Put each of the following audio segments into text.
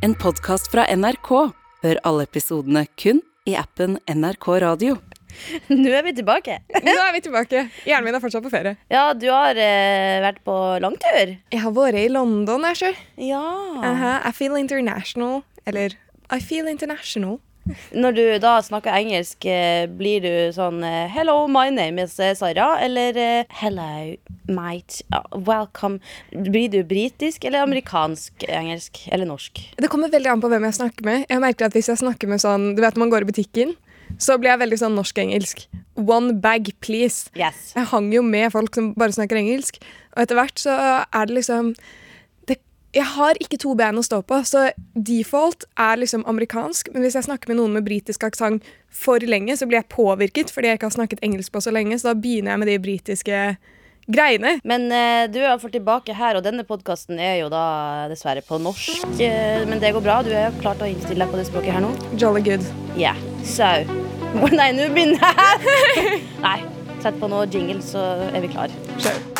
En podkast fra NRK. Hør alle episodene kun i appen NRK Radio. Nå er vi tilbake. Nå er vi tilbake. Hjernen min er fortsatt på ferie. Ja, du har eh, vært på langtur. Jeg har vært i London, jeg sjøl. Ja. Aha, I feel international. Eller I feel international. Når du da snakker engelsk, eh, blir du sånn eh, Hello, my name is eh, Sara. Eller Hello, mate. Welcome. Blir du britisk eller amerikansk engelsk? Eller norsk? Det kommer veldig an på hvem jeg snakker med. Jeg merker at Hvis jeg snakker med sånn Du vet når man går i butikken, så blir jeg veldig sånn norsk-engelsk. One bag, please. Yes. Jeg hang jo med folk som bare snakker engelsk. Og etter hvert så er det liksom Jeg har ikke to ben å stå på, så default er liksom amerikansk. Men hvis jeg snakker med noen med britisk aksent for lenge, så blir jeg påvirket fordi jeg ikke har snakket engelsk på så lenge. Så da begynner jeg med de britiske greiene. Men eh, du er iallfall tilbake her, og denne podkasten er jo da dessverre på norsk. Eh, men det går bra. Du er klart til å innstille deg på det språket her nå? Jolly good. Ja. So Nei, nå begynner jeg! Nei. Sett på noe jingle, så er vi klar. Kjør.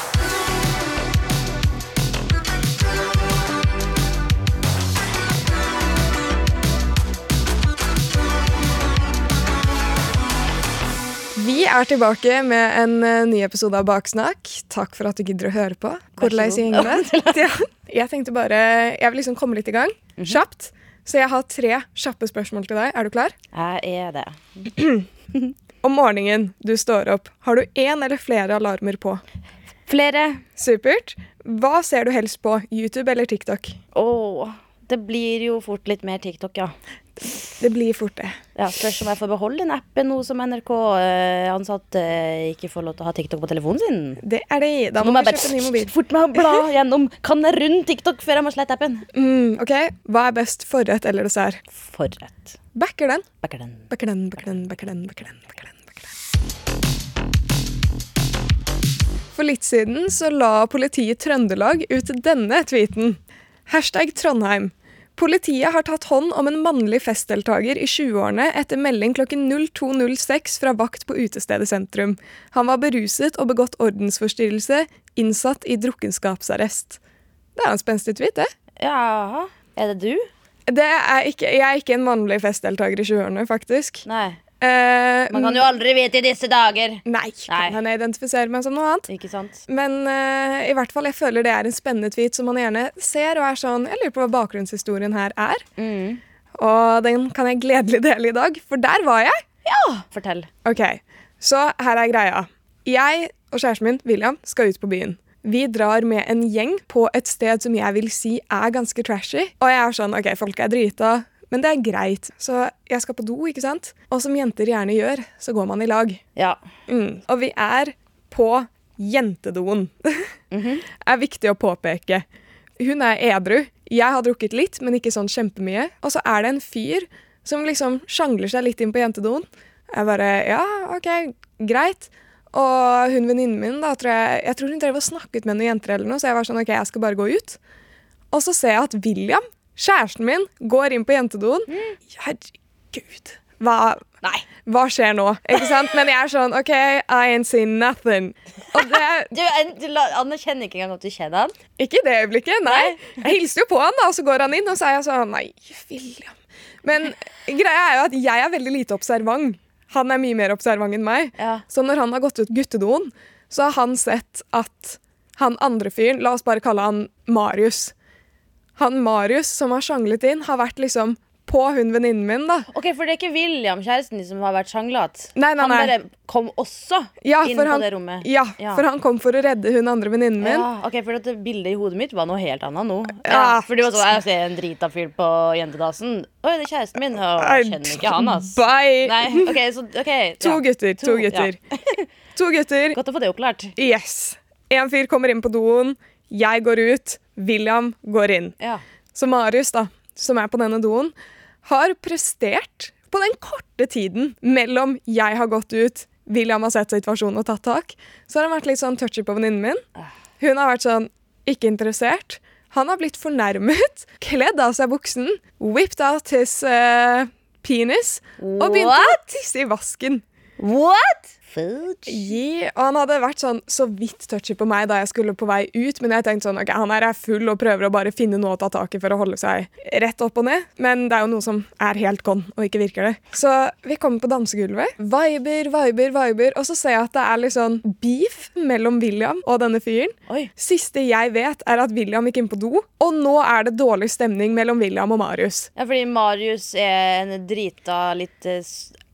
Vi er tilbake med en eh, ny episode av Baksnakk. Takk for at du gidder å høre på. Hvordan går det? Ja, jeg tenkte bare Jeg vil liksom komme litt i gang. Kjapt. Så jeg har tre kjappe spørsmål til deg. Er du klar? Jeg er det. Om morgenen du står opp, har du én eller flere alarmer på? Flere. Supert. Hva ser du helst på? YouTube eller TikTok? Åh, det blir jo fort litt mer TikTok, ja. Det blir fort det. ja spørs om jeg får beholde den appen nå som NRK-ansatte eh, ikke får lov til å ha TikTok på telefonen sin. Det er det. Da må må jeg kjøpe ny mobil. fort meg bla gjennom Kan jeg rundt TikTok før jeg må slette appen. Mm, ok, Hva er best, forrett eller dessert? Forrett. Backer den. Backer den, backer den, backer den, backer den, backer den, backer den. For litt siden så la politiet Trøndelag ut denne tweeten. Hashtag Trondheim. Politiet har tatt hånd om en mannlig festdeltaker i 20-årene etter melding klokken 02.06 fra vakt på utestedet sentrum. Han var beruset og begått ordensforstyrrelse, innsatt i drukkenskapsarrest. Det er en spenstig tweet, det. Ja, er det du? det er ikke, jeg er ikke en mannlig festdeltaker i 20-årene, faktisk. Nei. Eh, Man kan jo aldri vite i disse dager. Nei. kan hende jeg identifiserer meg som noe annet. Ikke sant? Men uh, i hvert fall, jeg føler det er en spennende tweet som man gjerne ser og er sånn Jeg lurer på hva bakgrunnshistorien her er. Mm. Og den kan jeg gledelig dele i dag, for der var jeg. Ja! Fortell. Ok, Så her er greia. Jeg og kjæresten min, William, skal ut på byen. Vi drar med en gjeng på et sted som jeg vil si er ganske trashy. Og jeg er sånn OK, folk er drita, men det er greit. Så jeg skal på do, ikke sant? Og som jenter gjerne gjør, så går man i lag. Ja. Mm. Og vi er på jentedoen. er viktig å påpeke. Hun er edru. Jeg har drukket litt, men ikke sånn kjempemye. Og så er det en fyr som liksom sjangler seg litt inn på jentedoen. Jeg bare Ja, OK, greit. Og hun venninnen min, da, tror jeg Jeg tror hun drev og snakket med noen jenter eller noe, så jeg var sånn OK, jeg skal bare gå ut. Og så ser jeg at William, kjæresten min, går inn på jentedoen. Herregud. Hva, hva skjer nå? Ikke sant? Men jeg er sånn OK, I ain't seen nothing. Og det Du, du la- anerkjenner ikke engang at du kjenner han? Ikke i det øyeblikket, nei. Jeg hilste jo på han, da, og så går han inn, og så er jeg sånn Nei, William. Men greia er jo at jeg er veldig lite observant. Han er mye mer observant enn meg. Ja. Så når han har gått ut guttedoen, så har han sett at han andre fyren, la oss bare kalle han Marius Han Marius som har sjanglet inn, har vært liksom på hun venninnen min, da. Ok, For det er ikke William, kjæresten din, som har vært sjanglete? Nei, nei, Han bare kom også Ja, inn på han- det rommet? Ja, Ja. for han kom for å redde hun andre venninnen min. Ja, ok, for dette bildet i hodet mitt var noe helt annet nå. Ja. For det var sånn, Jeg ser en drita fyr på jentedassen. Oi, det er kjæresten min. Og jeg kjenner ikke han, ass. Bye! Nei, ok, så, ok To gutter, to To, gutter. To gutter. Godt å få det oppklart. Yes. En fyr kommer inn på doen, jeg går ut, William går inn. Ja. Så Marius, da, som er på denne doen, har prestert på den korte tiden mellom jeg har gått ut, William har sett situasjonen og tatt tak, så har han vært litt sånn touchy på venninnen min. Hun har vært sånn ikke interessert. Han har blitt fornærmet, kledd av seg buksen, whipped out his uh, penis og begynte å tisse i vasken. What?! Fudge. Yeah. og han hadde vært sånn så vidt touchy på meg da jeg skulle på vei ut, men jeg tenkte sånn, ok, han her er full og prøver å bare finne noe å ta tak i for å holde seg rett opp og ned, men det er jo noe som er helt gone, og ikke virker det. Så vi kommer på dansegulvet, viber, viber, viber, og så ser jeg at det er litt sånn beef mellom William og denne fyren. Oi. Siste jeg vet er at William gikk inn på do, og nå er det dårlig stemning mellom William og Marius. Ja, fordi Marius er en drita, litt, eh,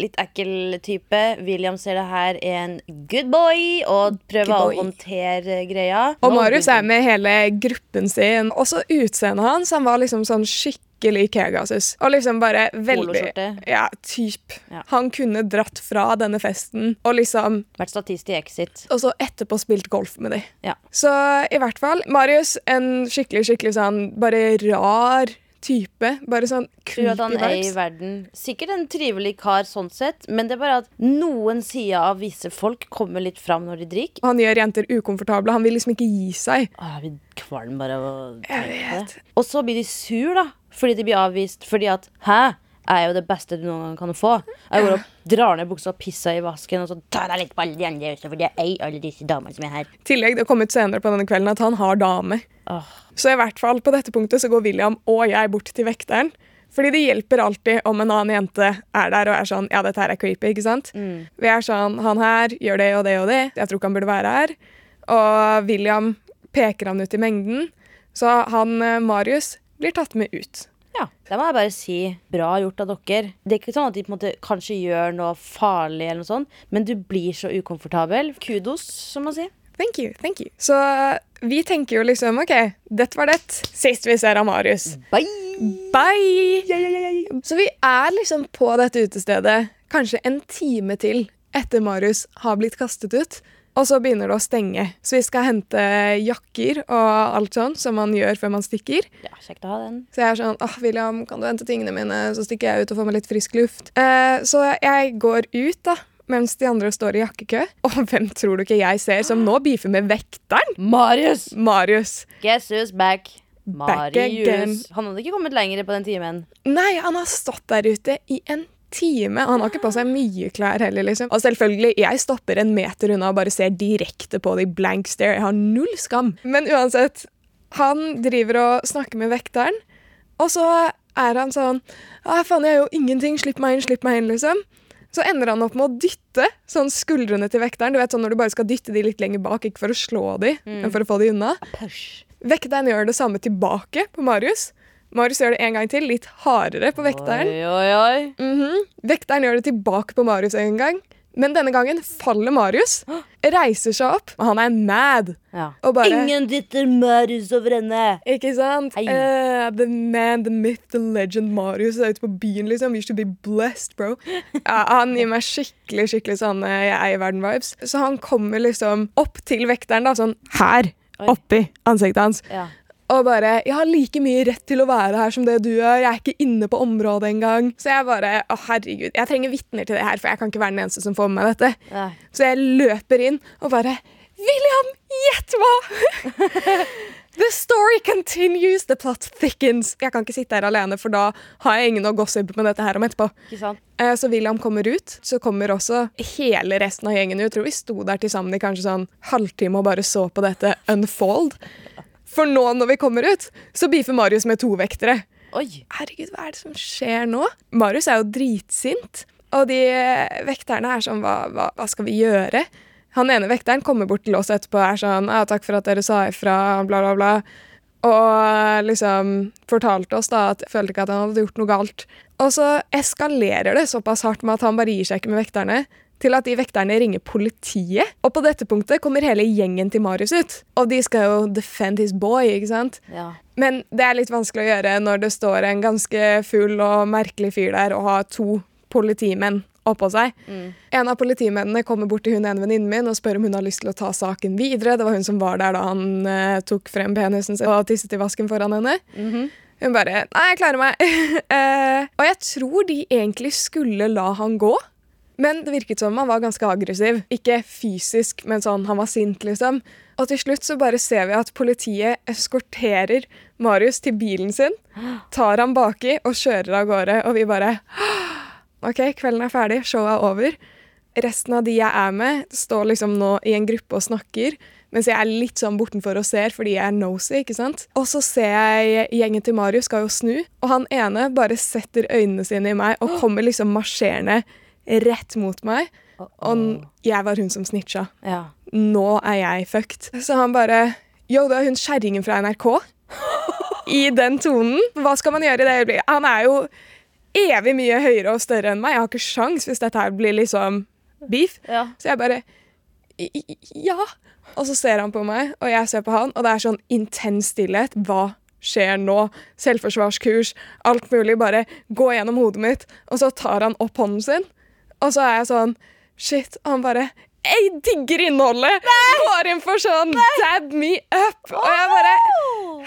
litt ekkel type. William ser det her er en good boy og prøver boy. å håndtere greia. Og No Marius er med hele gruppen sin. Også utseendet hans. Han var liksom sånn skikkelig Kegasus. Og liksom bare veldig Ja, typ. Ja. Han kunne dratt fra denne festen og liksom Vært statist i Exit. Og så etterpå spilt golf med de. Ja. Så i hvert fall Marius, en skikkelig, skikkelig sånn bare rar type. Bare sånn creepy at han er i verden Sikkert en trivelig kar sånn sett, men det er bare at noen sider av visse folk kommer litt fram når de drikker. Han gjør jenter ukomfortable. Han vil liksom ikke gi seg. Åh, jeg blir kvalm bare av å tenke på det. Og så blir de sur, da, fordi de blir avvist. Fordi at Hæ? Er jo det beste du noen gang kan få. Jeg går opp, drar ned buksa og pisser i vasken, og så tar jeg litt på alle de andre også, fordi jeg eier alle disse damene som er her. Tillegg, det kom ut senere på denne kvelden at han har dame. Åh. Så i hvert fall på dette punktet så går William og jeg bort til vekteren. Fordi det hjelper alltid om en annen jente er der og er sånn Ja, dette her er creepy, ikke sant? Vi er sånn Han her gjør det og det og det. Jeg tror ikke han burde være her. Og William peker han ut i mengden. Så han eh, Marius blir tatt med ut. Ja, Da må jeg bare si. Bra gjort av dere. Det er ikke sånn at de på en måte kanskje gjør noe farlig, eller noe sånt, men du blir så ukomfortabel. Kudos, som man sier. Thank you, thank you. Så eh, vi tenker jo liksom OK, dette var det. Sist vi ser av Marius. Bye! Bye! Så vi er liksom på dette utestedet kanskje en time til etter Marius har blitt kastet ut. Og så begynner det å stenge. Så vi skal hente jakker og alt sånn som man gjør før man stikker. Ja, kjekt å ha den. Så jeg er sånn åh, William, kan du hente tingene mine? Så stikker jeg ut og får meg litt frisk luft. Eh, så jeg går ut, da. Mens de andre står i jakkekø. Og hvem tror du ikke jeg ser som nå beefer med vekteren? Marius! Marius. Guess who's back? Back. Marius. Han hadde ikke kommet lenger på den timen. Nei, han har stått der ute i en time. Han har ikke på seg mye klær heller, liksom. Og selvfølgelig, jeg stopper en meter unna og bare ser direkte på de blank stare. Jeg har null skam. Men uansett, han driver og snakker med vekteren, og så er han sånn Å, faen, jeg gjør jo ingenting. Slipp meg inn, slipp meg inn, liksom. Så ender han opp med å dytte sånn skuldrene til vekteren. Du vet sånn Når du bare skal dytte de litt lenger bak, ikke for å slå de, men for å få de unna. Vekteren gjør det samme tilbake på Marius. Marius gjør det en gang til, litt hardere på vekteren. Oi, oi, oi. -hmm. Vekteren gjør det tilbake på Marius en gang. Men denne gangen faller Marius, reiser seg opp, og han er mad. Ja. Og bare Ingen dytter Marius over ende. Ikke sant? Eh, the man, the myth, the legend Marius er ute på byen, liksom. You should be blessed, bro. Uh, han gir meg skikkelig skikkelig sånn jeg jeg eier verden-vibes. Så han kommer liksom opp til vekteren, da, sånn her, Oi. oppi ansiktet hans. Ja. Og bare 'Jeg har like mye rett til å være her som det du gjør. Jeg er ikke inne på området engang.' Så jeg bare 'Å, herregud, jeg trenger vitner til det her, for jeg kan ikke være den eneste som får med meg dette'. Ja. Så jeg løper inn og bare 'William, gjett hva?' The story continues, the plot thickens. Jeg kan ikke sitte her alene, for da har jeg ingen å gossipe med dette her om etterpå. Ikke sant? Eh, Så William kommer ut, så kommer også hele resten av gjengen ut. Jeg tror vi sto der til sammen i kanskje sånn halvtime og bare så på dette unfold. For nå når vi kommer ut, så beefer Marius med to vektere. Oi. Herregud, hva er det som skjer nå? Marius er jo dritsint, og de vekterne er sånn, hva, hva, hva skal vi gjøre? Han ene vekteren kommer bort til oss etterpå og er sånn, ja, takk for at dere sa ifra, bla bla bla. Og eh, liksom fortalte oss da at jeg følte ikke at han hadde gjort noe galt. Og så eskalerer det såpass hardt med at han bare gir seg ikke med vekterne, til at de vekterne ringer politiet. Og på dette punktet kommer hele gjengen til Marius ut. Og de skal jo defend his boy, ikke sant? Ja. Men det er litt vanskelig å gjøre når det står en ganske full og merkelig fyr der og har to politimenn oppå seg. En av politimennene kommer bort til hun ene venninnen min og spør om hun har lyst til å ta saken videre. Det var hun som var der da han uh, tok frem penisen sin og tisset i vasken foran henne. Hun bare 'Nei, jeg klarer meg'. uh, og jeg tror de egentlig skulle la han gå. Men det virket som han var ganske aggressiv. Ikke fysisk, men sånn han var sint, liksom. Og til slutt så bare ser vi at politiet eskorterer Marius til bilen sin, tar ham baki og kjører av gårde, og vi bare OK, kvelden er ferdig, showet er over. resten av de jeg er med, står liksom nå i en gruppe og snakker. Mens jeg er litt sånn bortenfor og ser fordi jeg er nosy. ikke sant? Og så ser jeg gjengen til Marius skal jo snu, og han ene bare setter øynene sine i meg og kommer liksom marsjerende rett mot meg. Og jeg var hun som snitcha. Ja. Nå er jeg fucked. Så han bare Yo, det er hun kjerringen fra NRK. I den tonen. Hva skal man gjøre i det øyeblikket? Han er jo evig mye høyere og større enn meg. Jeg har ikke sjans hvis dette her blir liksom beef. Ja. Så jeg bare «I- i- Ja. Og så ser han på meg, og jeg ser på han, og det er sånn intens stillhet. Hva skjer nå? Selvforsvarskurs, alt mulig. Bare gå gjennom hodet mitt. Og så tar han opp hånden sin, og så er jeg sånn Shit. Og han bare Jeg digger innholdet! Går inn for sånn dab me up. Og jeg bare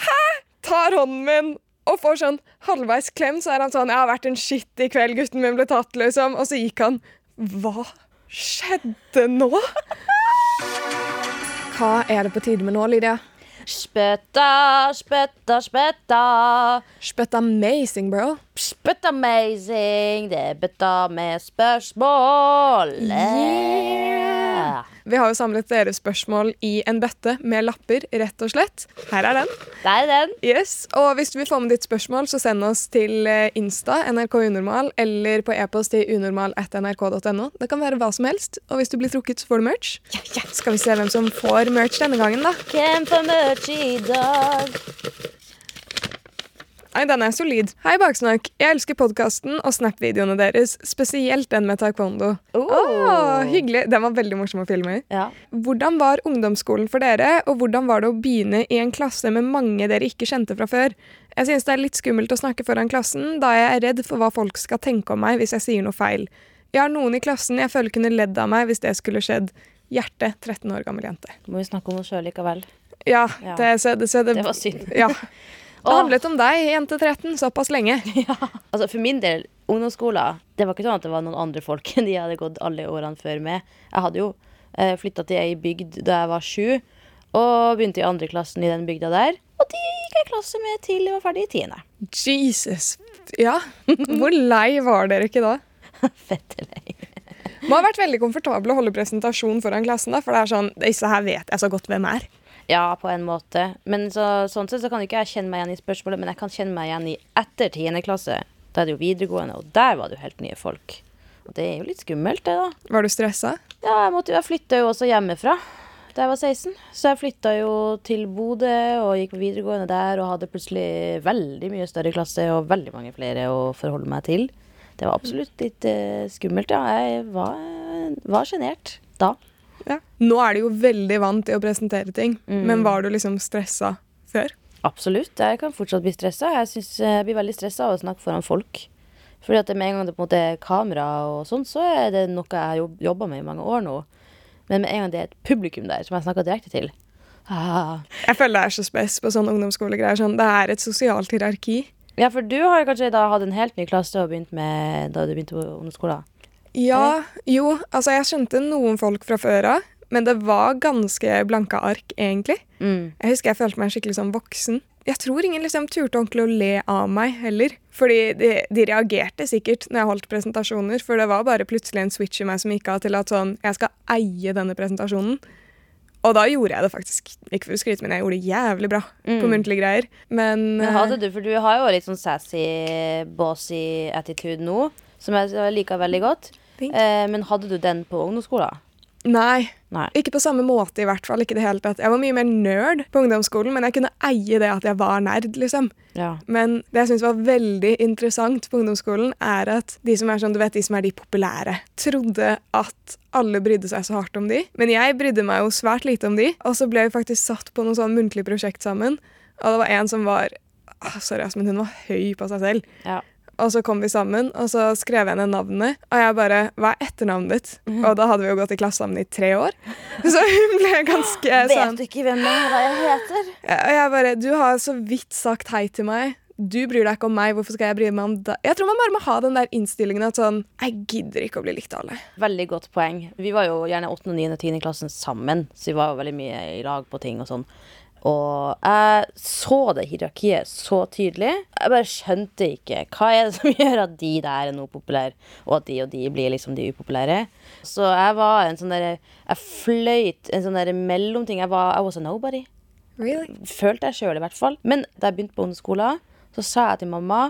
Hæ? Tar hånden min og får sånn halvveis klem, så er han sånn 'Jeg har vært en shit i kveld, gutten min ble tatt', liksom. Og så gikk han. Hva skjedde nå? Hva er det på tide med nå, Lydia? Spøtta, spøtta, spøtta. Spøtta amazing, bro. Spøtt amazing. Det er bøtta med spørsmål. Yeah. Vi har jo samlet deres spørsmål i en bøtte med lapper, rett og slett. Her er den. Der er den. Yes, og hvis du vil få med ditt spørsmål, så send oss til eh, Insta, NRK Unormal, eller på e-post til unormal.nrk.no. Det kan være hva som helst, og hvis du blir trukket, så får du merch. Skal vi se hvem som får merch denne gangen, da. Hvem får merch i dag? Nei, den er solid. Hei, Baksnakk. Jeg elsker podkasten og Snap-videoene deres, spesielt den med taekwondo. Oh. Åh, hyggelig. Den var veldig morsom å filme i. Ja. Hvordan var ungdomsskolen for dere, og hvordan var det å begynne i en klasse med mange dere ikke kjente fra før? Jeg synes det er litt skummelt å snakke foran klassen, da jeg er redd for hva folk skal tenke om meg hvis jeg sier noe feil. Jeg har noen i klassen jeg føler kunne ledd av meg hvis det skulle skjedd. Hjerte, 13 år gammel jente. Må vi snakke om oss sjøl likevel. Ja, Ja. det, så, det, så det, Det var synd. Ja. Det handlet om deg, jente 13, såpass lenge. Altså For min del, ungdomsskolen Det var ikke sånn at det var noen andre folk enn de jeg hadde gått alle årene før med. Jeg hadde jo eh, flytta til ei bygd da jeg var sju, og begynte i andre klassen i den bygda der. Og de gikk jeg i klasse med til jeg var ferdig i tiende. Jesus. Ja. Hvor lei var dere ikke da? Fette lei. Det må ha vært veldig komfortabel å holde presentasjon foran klassen, da, for det er sånn Disse her vet jeg så godt hvem er. Ja, på en måte. Men så, sånn sett så kan ikke jeg kjenne meg igjen i spørsmålet, men jeg kan kjenne meg igjen i etter tiende klasse. Da er det jo videregående, og der var det jo helt nye folk. Og det er jo litt skummelt, det, da. Var du stressa? Ja, jeg, måtte, jeg flytta jo også hjemmefra da jeg var 16. Så jeg flytta jo til Bodø og gikk på videregående der og hadde plutselig veldig mye større klasse og veldig mange flere å forholde meg til. Det var absolutt litt uh, skummelt, ja. Jeg var, var sjenert da. Ja. Nå er du jo veldig vant til å presentere ting, Mm. men var du liksom stressa før? Absolutt. Jeg kan fortsatt bli stressa. Jeg, synes, jeg blir veldig stressa av å snakke foran folk. Fordi at med en gang det på en måte er kamera og sånn, så er det noe jeg har jobba med i mange år nå. Men med en gang det er et publikum der som jeg snakker direkte til ah. Jeg føler det er så spes på sånne ungdomsskolegreier. Sånn, det er et sosialt hierarki. Ja, for du har kanskje da hatt en helt ny klasse og begynt med da du begynte på ungdomsskolen? Ja, jo, altså jeg skjønte noen folk fra før av, men det var ganske blanke ark, egentlig. Mm. Jeg husker jeg følte meg skikkelig som voksen. Jeg tror ingen liksom turte ordentlig å le av meg heller. Fordi de, de reagerte sikkert når jeg holdt presentasjoner, for det var bare plutselig en switch i meg som gikk av til at sånn, jeg skal eie denne presentasjonen. Og da gjorde jeg det faktisk. Ikke for å skryte, men jeg gjorde det jævlig bra på Mm. muntlige greier. Men, Men hadde du, for du har jo litt sånn sassy, bossy attitude nå, som jeg liker veldig godt. Eh, men hadde du den på ungdomsskolen? Nei, Nei. ikke på samme måte i hvert fall. ikke det hele tatt. Jeg var mye mer nerd på ungdomsskolen, men jeg kunne eie det at jeg var nerd. liksom. Ja. Men det jeg syns var veldig interessant på ungdomsskolen, er at de som er sånn, du vet, de som er de populære, trodde at alle brydde seg så hardt om de. Men jeg brydde meg jo svært lite om de. Og så ble vi faktisk satt på noe sånn muntlig prosjekt sammen. Og det var en som var ah, Sorry, men hun var høy på seg selv. ja. Og så kom vi sammen, og så skrev jeg ned navnet. Og jeg bare Hva er etternavnet ditt? Og da hadde vi jo gått i klasse sammen i tre år. Så hun ble ganske sånn Vet du ikke hvem er jeg heter? og jeg bare, Du har så vidt sagt hei til meg. Du bryr deg ikke om meg, hvorfor skal jeg bry meg om deg? Jeg tror man bare må ha den der innstillingen at sånn Jeg gidder ikke å bli likt av alle. Veldig godt poeng. Vi var jo gjerne 8., 9. og 10. klassen sammen, så vi var jo veldig mye i lag på ting og sånn. Og jeg så det hierarkiet så tydelig. Jeg bare skjønte ikke hva er det som gjør at de der er noe populære, og at de og de blir liksom de upopulære. Så jeg var en sånn derre Jeg fløyt en sånn derre mellomting. Jeg var I was a nobody. Really? Følte jeg sjøl, i hvert fall. Men da jeg begynte på ungdomsskolen, så sa jeg til mamma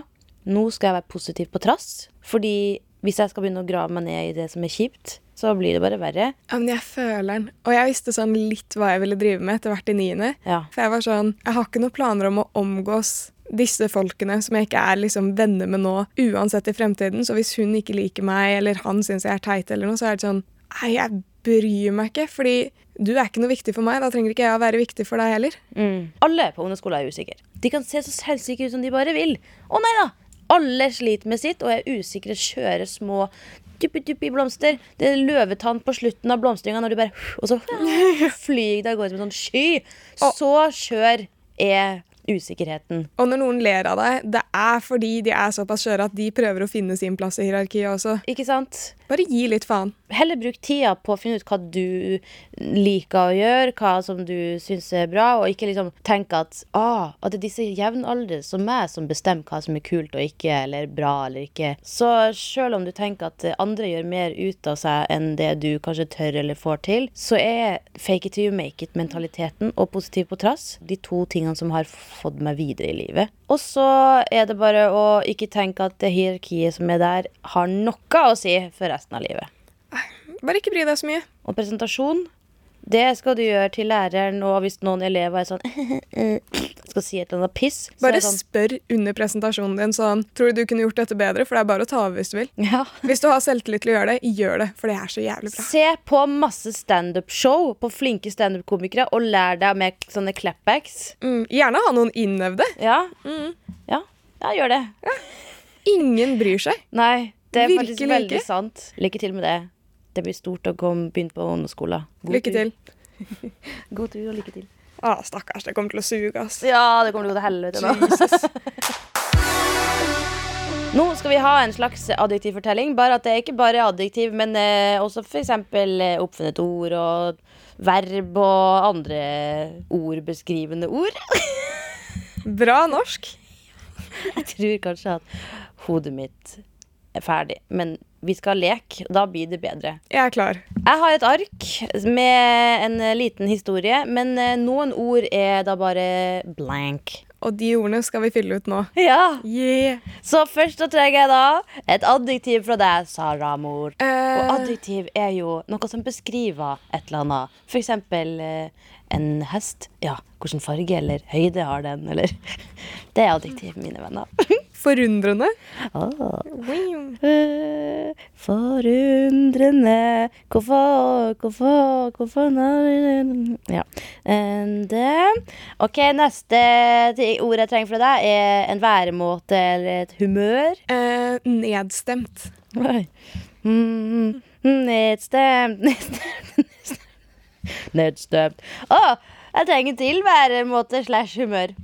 nå skal jeg være positiv på trass. Fordi hvis jeg skal begynne å grave meg ned i det som er kjipt, så blir det bare verre. Ja, men jeg føler den. Og jeg visste sånn litt hva jeg ville drive med etter hvert i niende. Ja. For jeg var sånn Jeg har ikke noen planer om å omgås disse folkene som jeg ikke er liksom venner med nå, uansett i fremtiden. Så hvis hun ikke liker meg, eller han syns jeg er teit, eller noe, så er det sånn Nei, jeg bryr meg ikke, fordi du er ikke noe viktig for meg. Da trenger ikke jeg å være viktig for deg heller. Mm. Alle på ungdomsskolen er usikre. De kan se så selvsikre ut som de bare vil. Å nei da! Alle sliter med sitt og er usikre, kjører små duppi-duppi blomster. Det er løvetann på slutten av blomstringa når du bare Og så flyr det av gårde som en sånn sky. Så skjør er usikkerheten. Og når noen ler av deg, det er fordi de er såpass skjøre at de prøver å finne sin plass i hierarkiet også. Ikke sant? Bare gi litt faen. Heller bruk tida på å finne ut hva du liker å gjøre, hva som du syns er bra, og ikke liksom tenke at, ah, at det er disse jevnaldrende som meg som bestemmer hva som er kult og ikke, eller bra eller ikke. Så selv om du tenker at andre gjør mer ut av seg enn det du kanskje tør eller får til, så er fake it till you make it-mentaliteten og positiv på trass de to tingene som har fått meg videre i livet. Og så er det bare å ikke tenke at det hierarkiet som er der, har noe å si for resten av livet. Bare ikke bry deg så mye. Og presentasjon, det skal du gjøre til læreren, og hvis noen elever er sånn skal si et eller annet piss, så Bare sånn spør under presentasjonen din sånn Tror du du kunne gjort dette bedre? For det er bare å ta over hvis du vil. ja. Hvis du har selvtillit til å gjøre det, gjør det. For det er så jævlig bra. Se på masse standup-show på flinke standup-komikere, og lær deg med sånne clapbacks. Mm, gjerne ha noen innøvde. Ja. Mm. ja. Ja, gjør det. Ingen bryr seg. Nei, det er faktisk Virkelig veldig ikke. sant. Lykke til med det. Det blir stort å begynne på ungdomsskolen. Lykke tur. til. God tur og lykke til. Å, stakkars, det kommer til å suge, ass. Ja, det kommer til å gå til helvete nå. Nå skal vi ha en slags adjektivfortelling. Bare at det er ikke bare adjektiv, men eh, også f.eks. Eh, oppfunnet ord og verb og andre ordbeskrivende ord. Bra norsk. Jeg tror kanskje at hodet mitt ferdig, men vi skal leke. Da blir det bedre. Jeg er klar. Jeg har et ark med en eh, liten historie, men eh, noen ord er da bare blank. Og de ordene skal vi fylle ut nå. Ja. Yeah. Så først da trenger jeg da et adjektiv fra deg, Sara Mor. Og Eh, adjektiv er jo noe som beskriver et eller annet. For eksempel eh, en hest. Ja, hvilken farge eller høyde har den, eller Det er adjektiv, mine venner. forundrende. Ah. Forundrende Hvorfor, hvorfor, hvorfor Ja. Eh, OK, neste ord jeg trenger fra deg, er en væremåte eller et humør. Eh, nedstemt. Oi. Mm, nedstemt, nedstemt, nedstemt. Nedstemt. Å, jeg trenger til væremåte slash humør.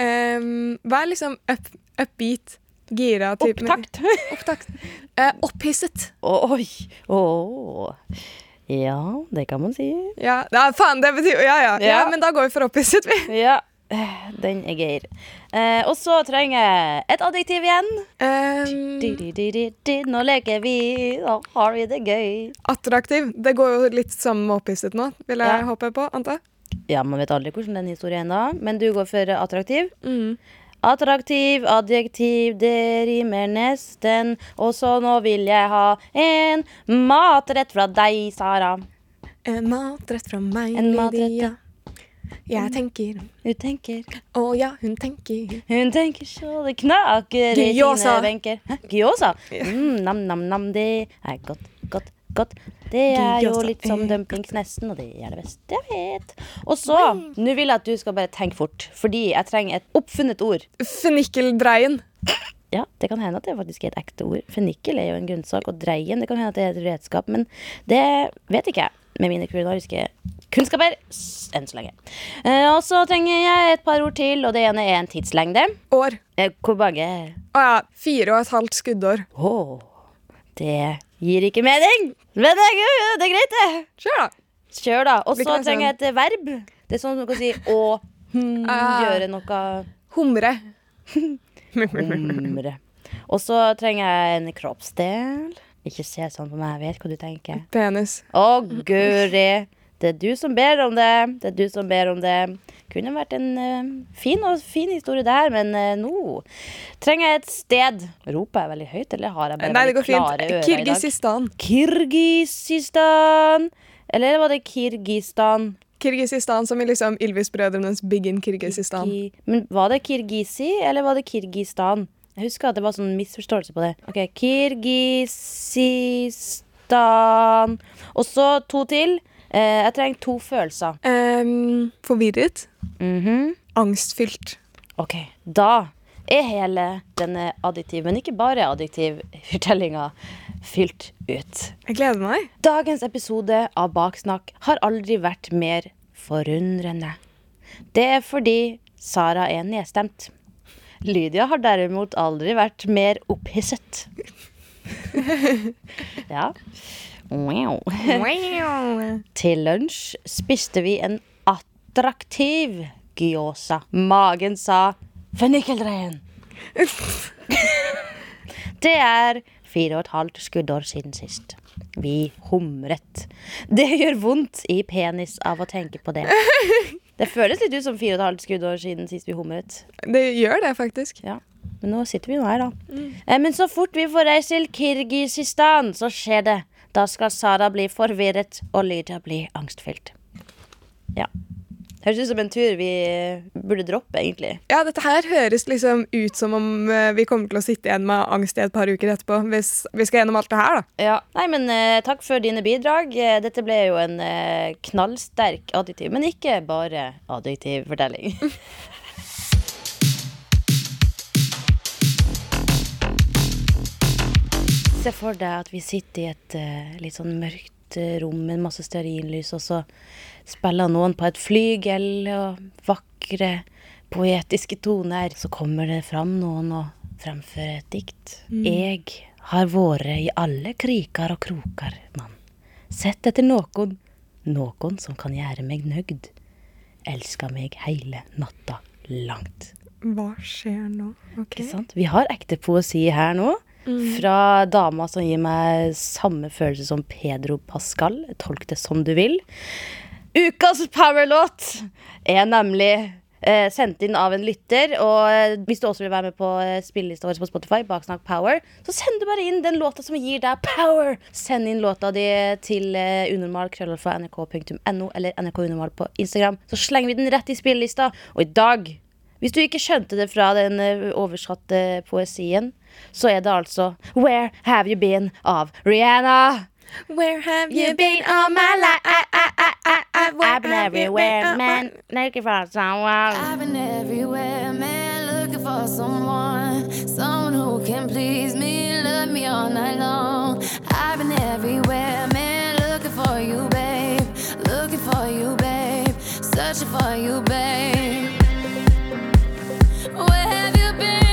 Um, hva er liksom up, upbeat? Gira? type- Opptakt. Opptakt. Uh, opphisset. Oi. Oh. Ja, det kan man si. Ja, ja, faen, det betyr Ja, ja. ja, Ja. men da går vi for opphisset, vi. Ja, den er geir. Eh, og så trenger jeg et adjektiv igjen. Um, Di, di, di. Nå leker vi, nå har vi det gøy. attraktiv. Det går jo litt med opphisset nå, vil jeg Ja. håpe på. Ante? Ja, man vet aldri hvordan den historien er men du går for attraktiv. Mm. Attraktiv, adjektiv, det rimer nesten. Og så nå vil jeg ha en matrett fra deg, Sara. En matrett fra meg, Lydia. Jeg tenker Hun tenker, Å ja, hun tenker. hun tenker så det knaker i sine benker. Hæ? Gyoza? Mm, nam, nam, nam, det er godt, godt, godt. Det er jo litt som dumplings nesten, og det er det beste jeg vet. Og så, nå vil jeg at du skal bare tenke fort, fordi jeg trenger et oppfunnet ord. Fenikeldreien. Ja, det kan hende at det faktisk er et ekte ord. Fennikel er jo en grønnsak, og dreien det kan hende at det er et redskap, men det vet ikke jeg med mine kulinariske kunnskaper enn så lenge. Eh, og så trenger jeg et par ord til, og det ene er en tidslengde. År. Eh, hvor mange Å ja, fire og et halvt skuddår. Oh, det gir ikke mening! Men det er, greit, det. Kjør, da. Kjør, da. Og så trenger jeg et verb. Det er sånn du kan si å Hmm, gjøre noe Humre. humre. Og så trenger jeg en kroppsdel. Ikke se sånn på meg, jeg vet hva du tenker. Penis. Å, guri. Det er du som ber om det. Det er du som ber om det. Kunne vært en uh, fin fin historie der, men uh, nå trenger jeg et sted. Roper jeg veldig høyt, eller har jeg bare Nei, det går fint. Kirgisistan. Kirgisistan. Eller var det Kirgistan? Kirgisistan som i liksom Ylvis-brødrenes Big in Kirgisistan. Kirgi. men var det Kirgisi, eller var det Kirgistan? Jeg husker at det var sånn misforståelse på det. Ok, Kirgisistan. Og så to til. Eh, jeg trenger to følelser. Um, forvirret. Mhm. Angstfylt. Ok, da er hele denne adjektiv, men ikke bare adjektiv, fortellinga fylt ut. Jeg gleder meg. Dagens episode av Baksnakk har aldri vært mer forundrende. Det er fordi Sara er nedstemt. Lydia har derimot aldri vært mer opphisset. ja. Wow. Til lunsj spiste vi en attraktiv gyosa. Magen sa 'fennikelrein'. Det er fire og et halvt skuddår siden sist. Vi humret. Det gjør vondt i penis av å tenke på det. Det føles litt ut som fire og et halvt skuddår siden sist vi humret. Det gjør det, faktisk. Ja, Men nå sitter vi nå her, da. Eh, Men så fort vi får reist til Kirgisistan, så skjer det. Da skal Sara bli forvirret og Lydia bli angstfylt. Ja. Høres ut som en tur vi eh, burde droppe, egentlig. Ja, dette her høres liksom ut som om eh, vi kommer til å sitte igjen med angst i et par uker etterpå. Hvis vi skal gjennom alt det her, da. Ja. Nei, men uh, takk for dine bidrag. Dette ble jo en uh, knallsterk adjektiv, men ikke bare adjektiv fortelling. Se for deg at vi sitter i et uh, litt sånn mørkt eh, rom med masse stearinlys, og så spiller noen på et flygel og vakre, poetiske toner. Så kommer det fram noen og fremfører et dikt. Jeg har vært i alle kriker og kroker, mann. Sett etter noen, noen som kan gjøre meg nøgd. Elska meg hele natta langt. Hva skjer nå? Okay. Ikke sant? Vi har ekte poesi her nå. Fra dama som gir meg samme følelse som Pedro Pascal. Tolk det som du vil. Ukas powerlåt er nemlig eh, sendt inn av en lytter. Og eh, hvis du også vil være med på eh, spillelista vår på Spotify, Baksnakk Power, så send du bare inn den låta som gir deg power. Send inn låta di til eh, unormal krøllalfa nrk.no eller nrkunormal på Instagram. Så slenger vi den rett i spillelista. Og i dag hvis du ikke skjønte det fra den eh, oversatte poesien, så er det altså Where Have You Been av Rihanna. Where have you been all my life? I've been everywhere, man. Looking for someone. I've been everywhere, man, looking for someone, someone who can please me, love me all night long. I've been everywhere, man, looking for you, babe, looking for you, babe, searching for you, babe. Where have you been?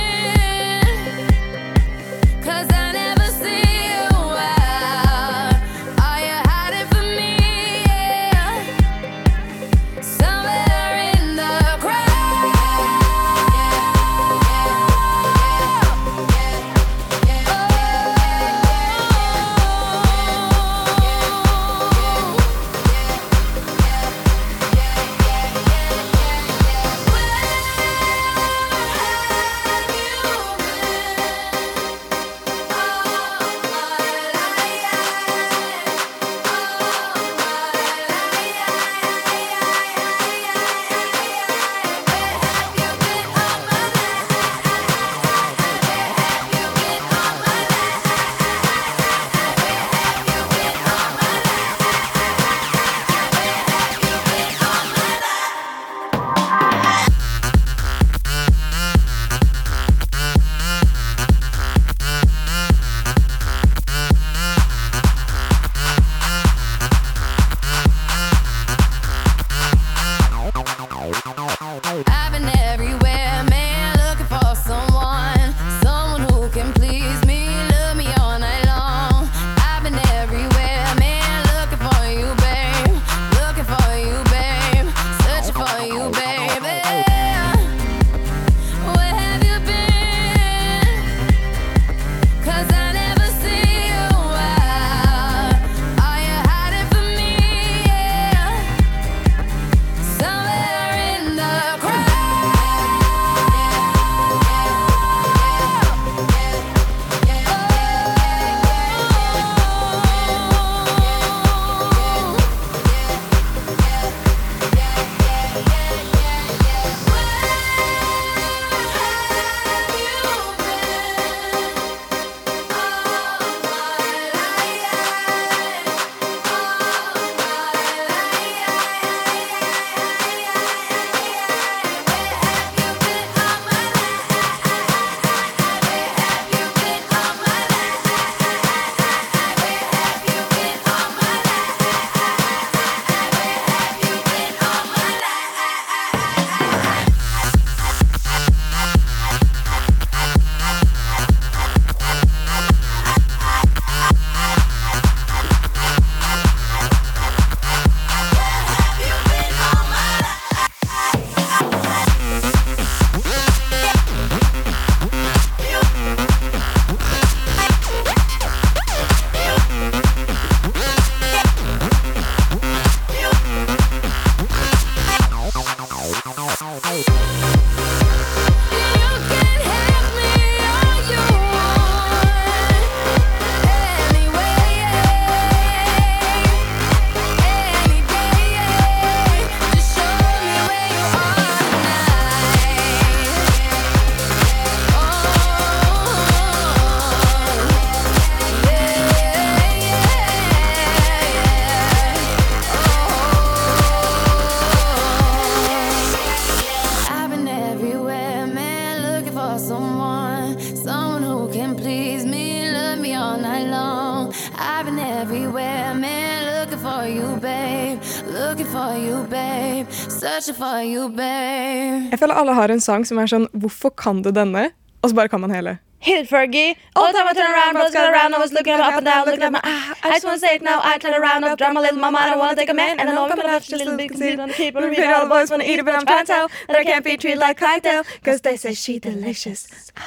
Alle har en sang som er sånn Hvorfor kan du denne? Og så bare kan man hele. Hit it, Fergie. All the time I turn around, brothers got around. I was looking up and down, looking at my ah. I just wanna say it now. I turn around, I've drowned my little mama. I don't wanna take a man, and I know I'm gonna have to little bit conceited on the people. Repeat all the boys wanna eat it, but I'm trying to tell that I can't be treated like clientele. Cause they say she delicious. Ah,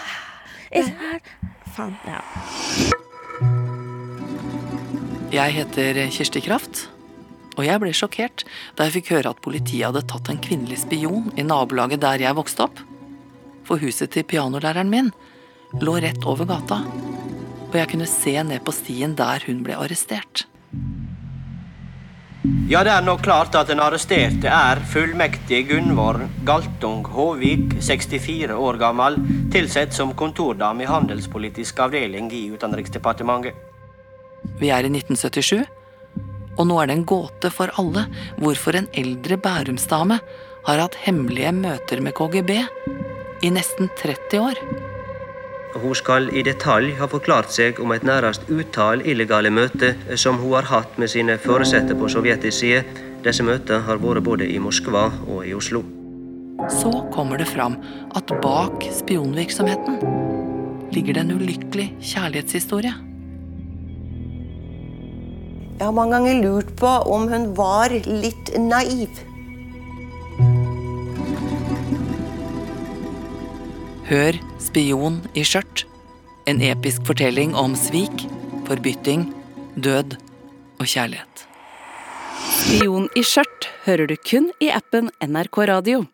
It's hard. Faen. Ja. Jeg heter Kirsti Kraft, og jeg ble sjokkert da jeg fikk høre at politiet hadde tatt en kvinnelig spion i nabolaget der jeg vokste opp. For huset til pianolæreren min lå rett over gata, og jeg kunne se ned på stien der hun ble arrestert. Ja, det er nok klart at den arresterte er fullmektig Gunvor Galtung Håvik, 64 år gammel, tilsett som kontordame i Handelspolitisk avdeling i Utenriksdepartementet. Vi er i 1977, og nå er det en gåte for alle hvorfor en eldre bærumsdame har hatt hemmelige møter med KGB i nesten 30 år. Hun skal i detalj ha forklart seg om et nærmest utall illegale møter som hun har hatt med sine foresatte på sovjetisk side. Disse møtene har vært både i Moskva og i Oslo. Så kommer det fram at bak spionvirksomheten ligger det en ulykkelig kjærlighetshistorie. Jeg har mange ganger lurt på om hun var litt naiv. Hør Spion i skjørt. En episk fortelling om svik, forbytting, død og kjærlighet. Spion i skjørt hører du kun i appen NRK Radio.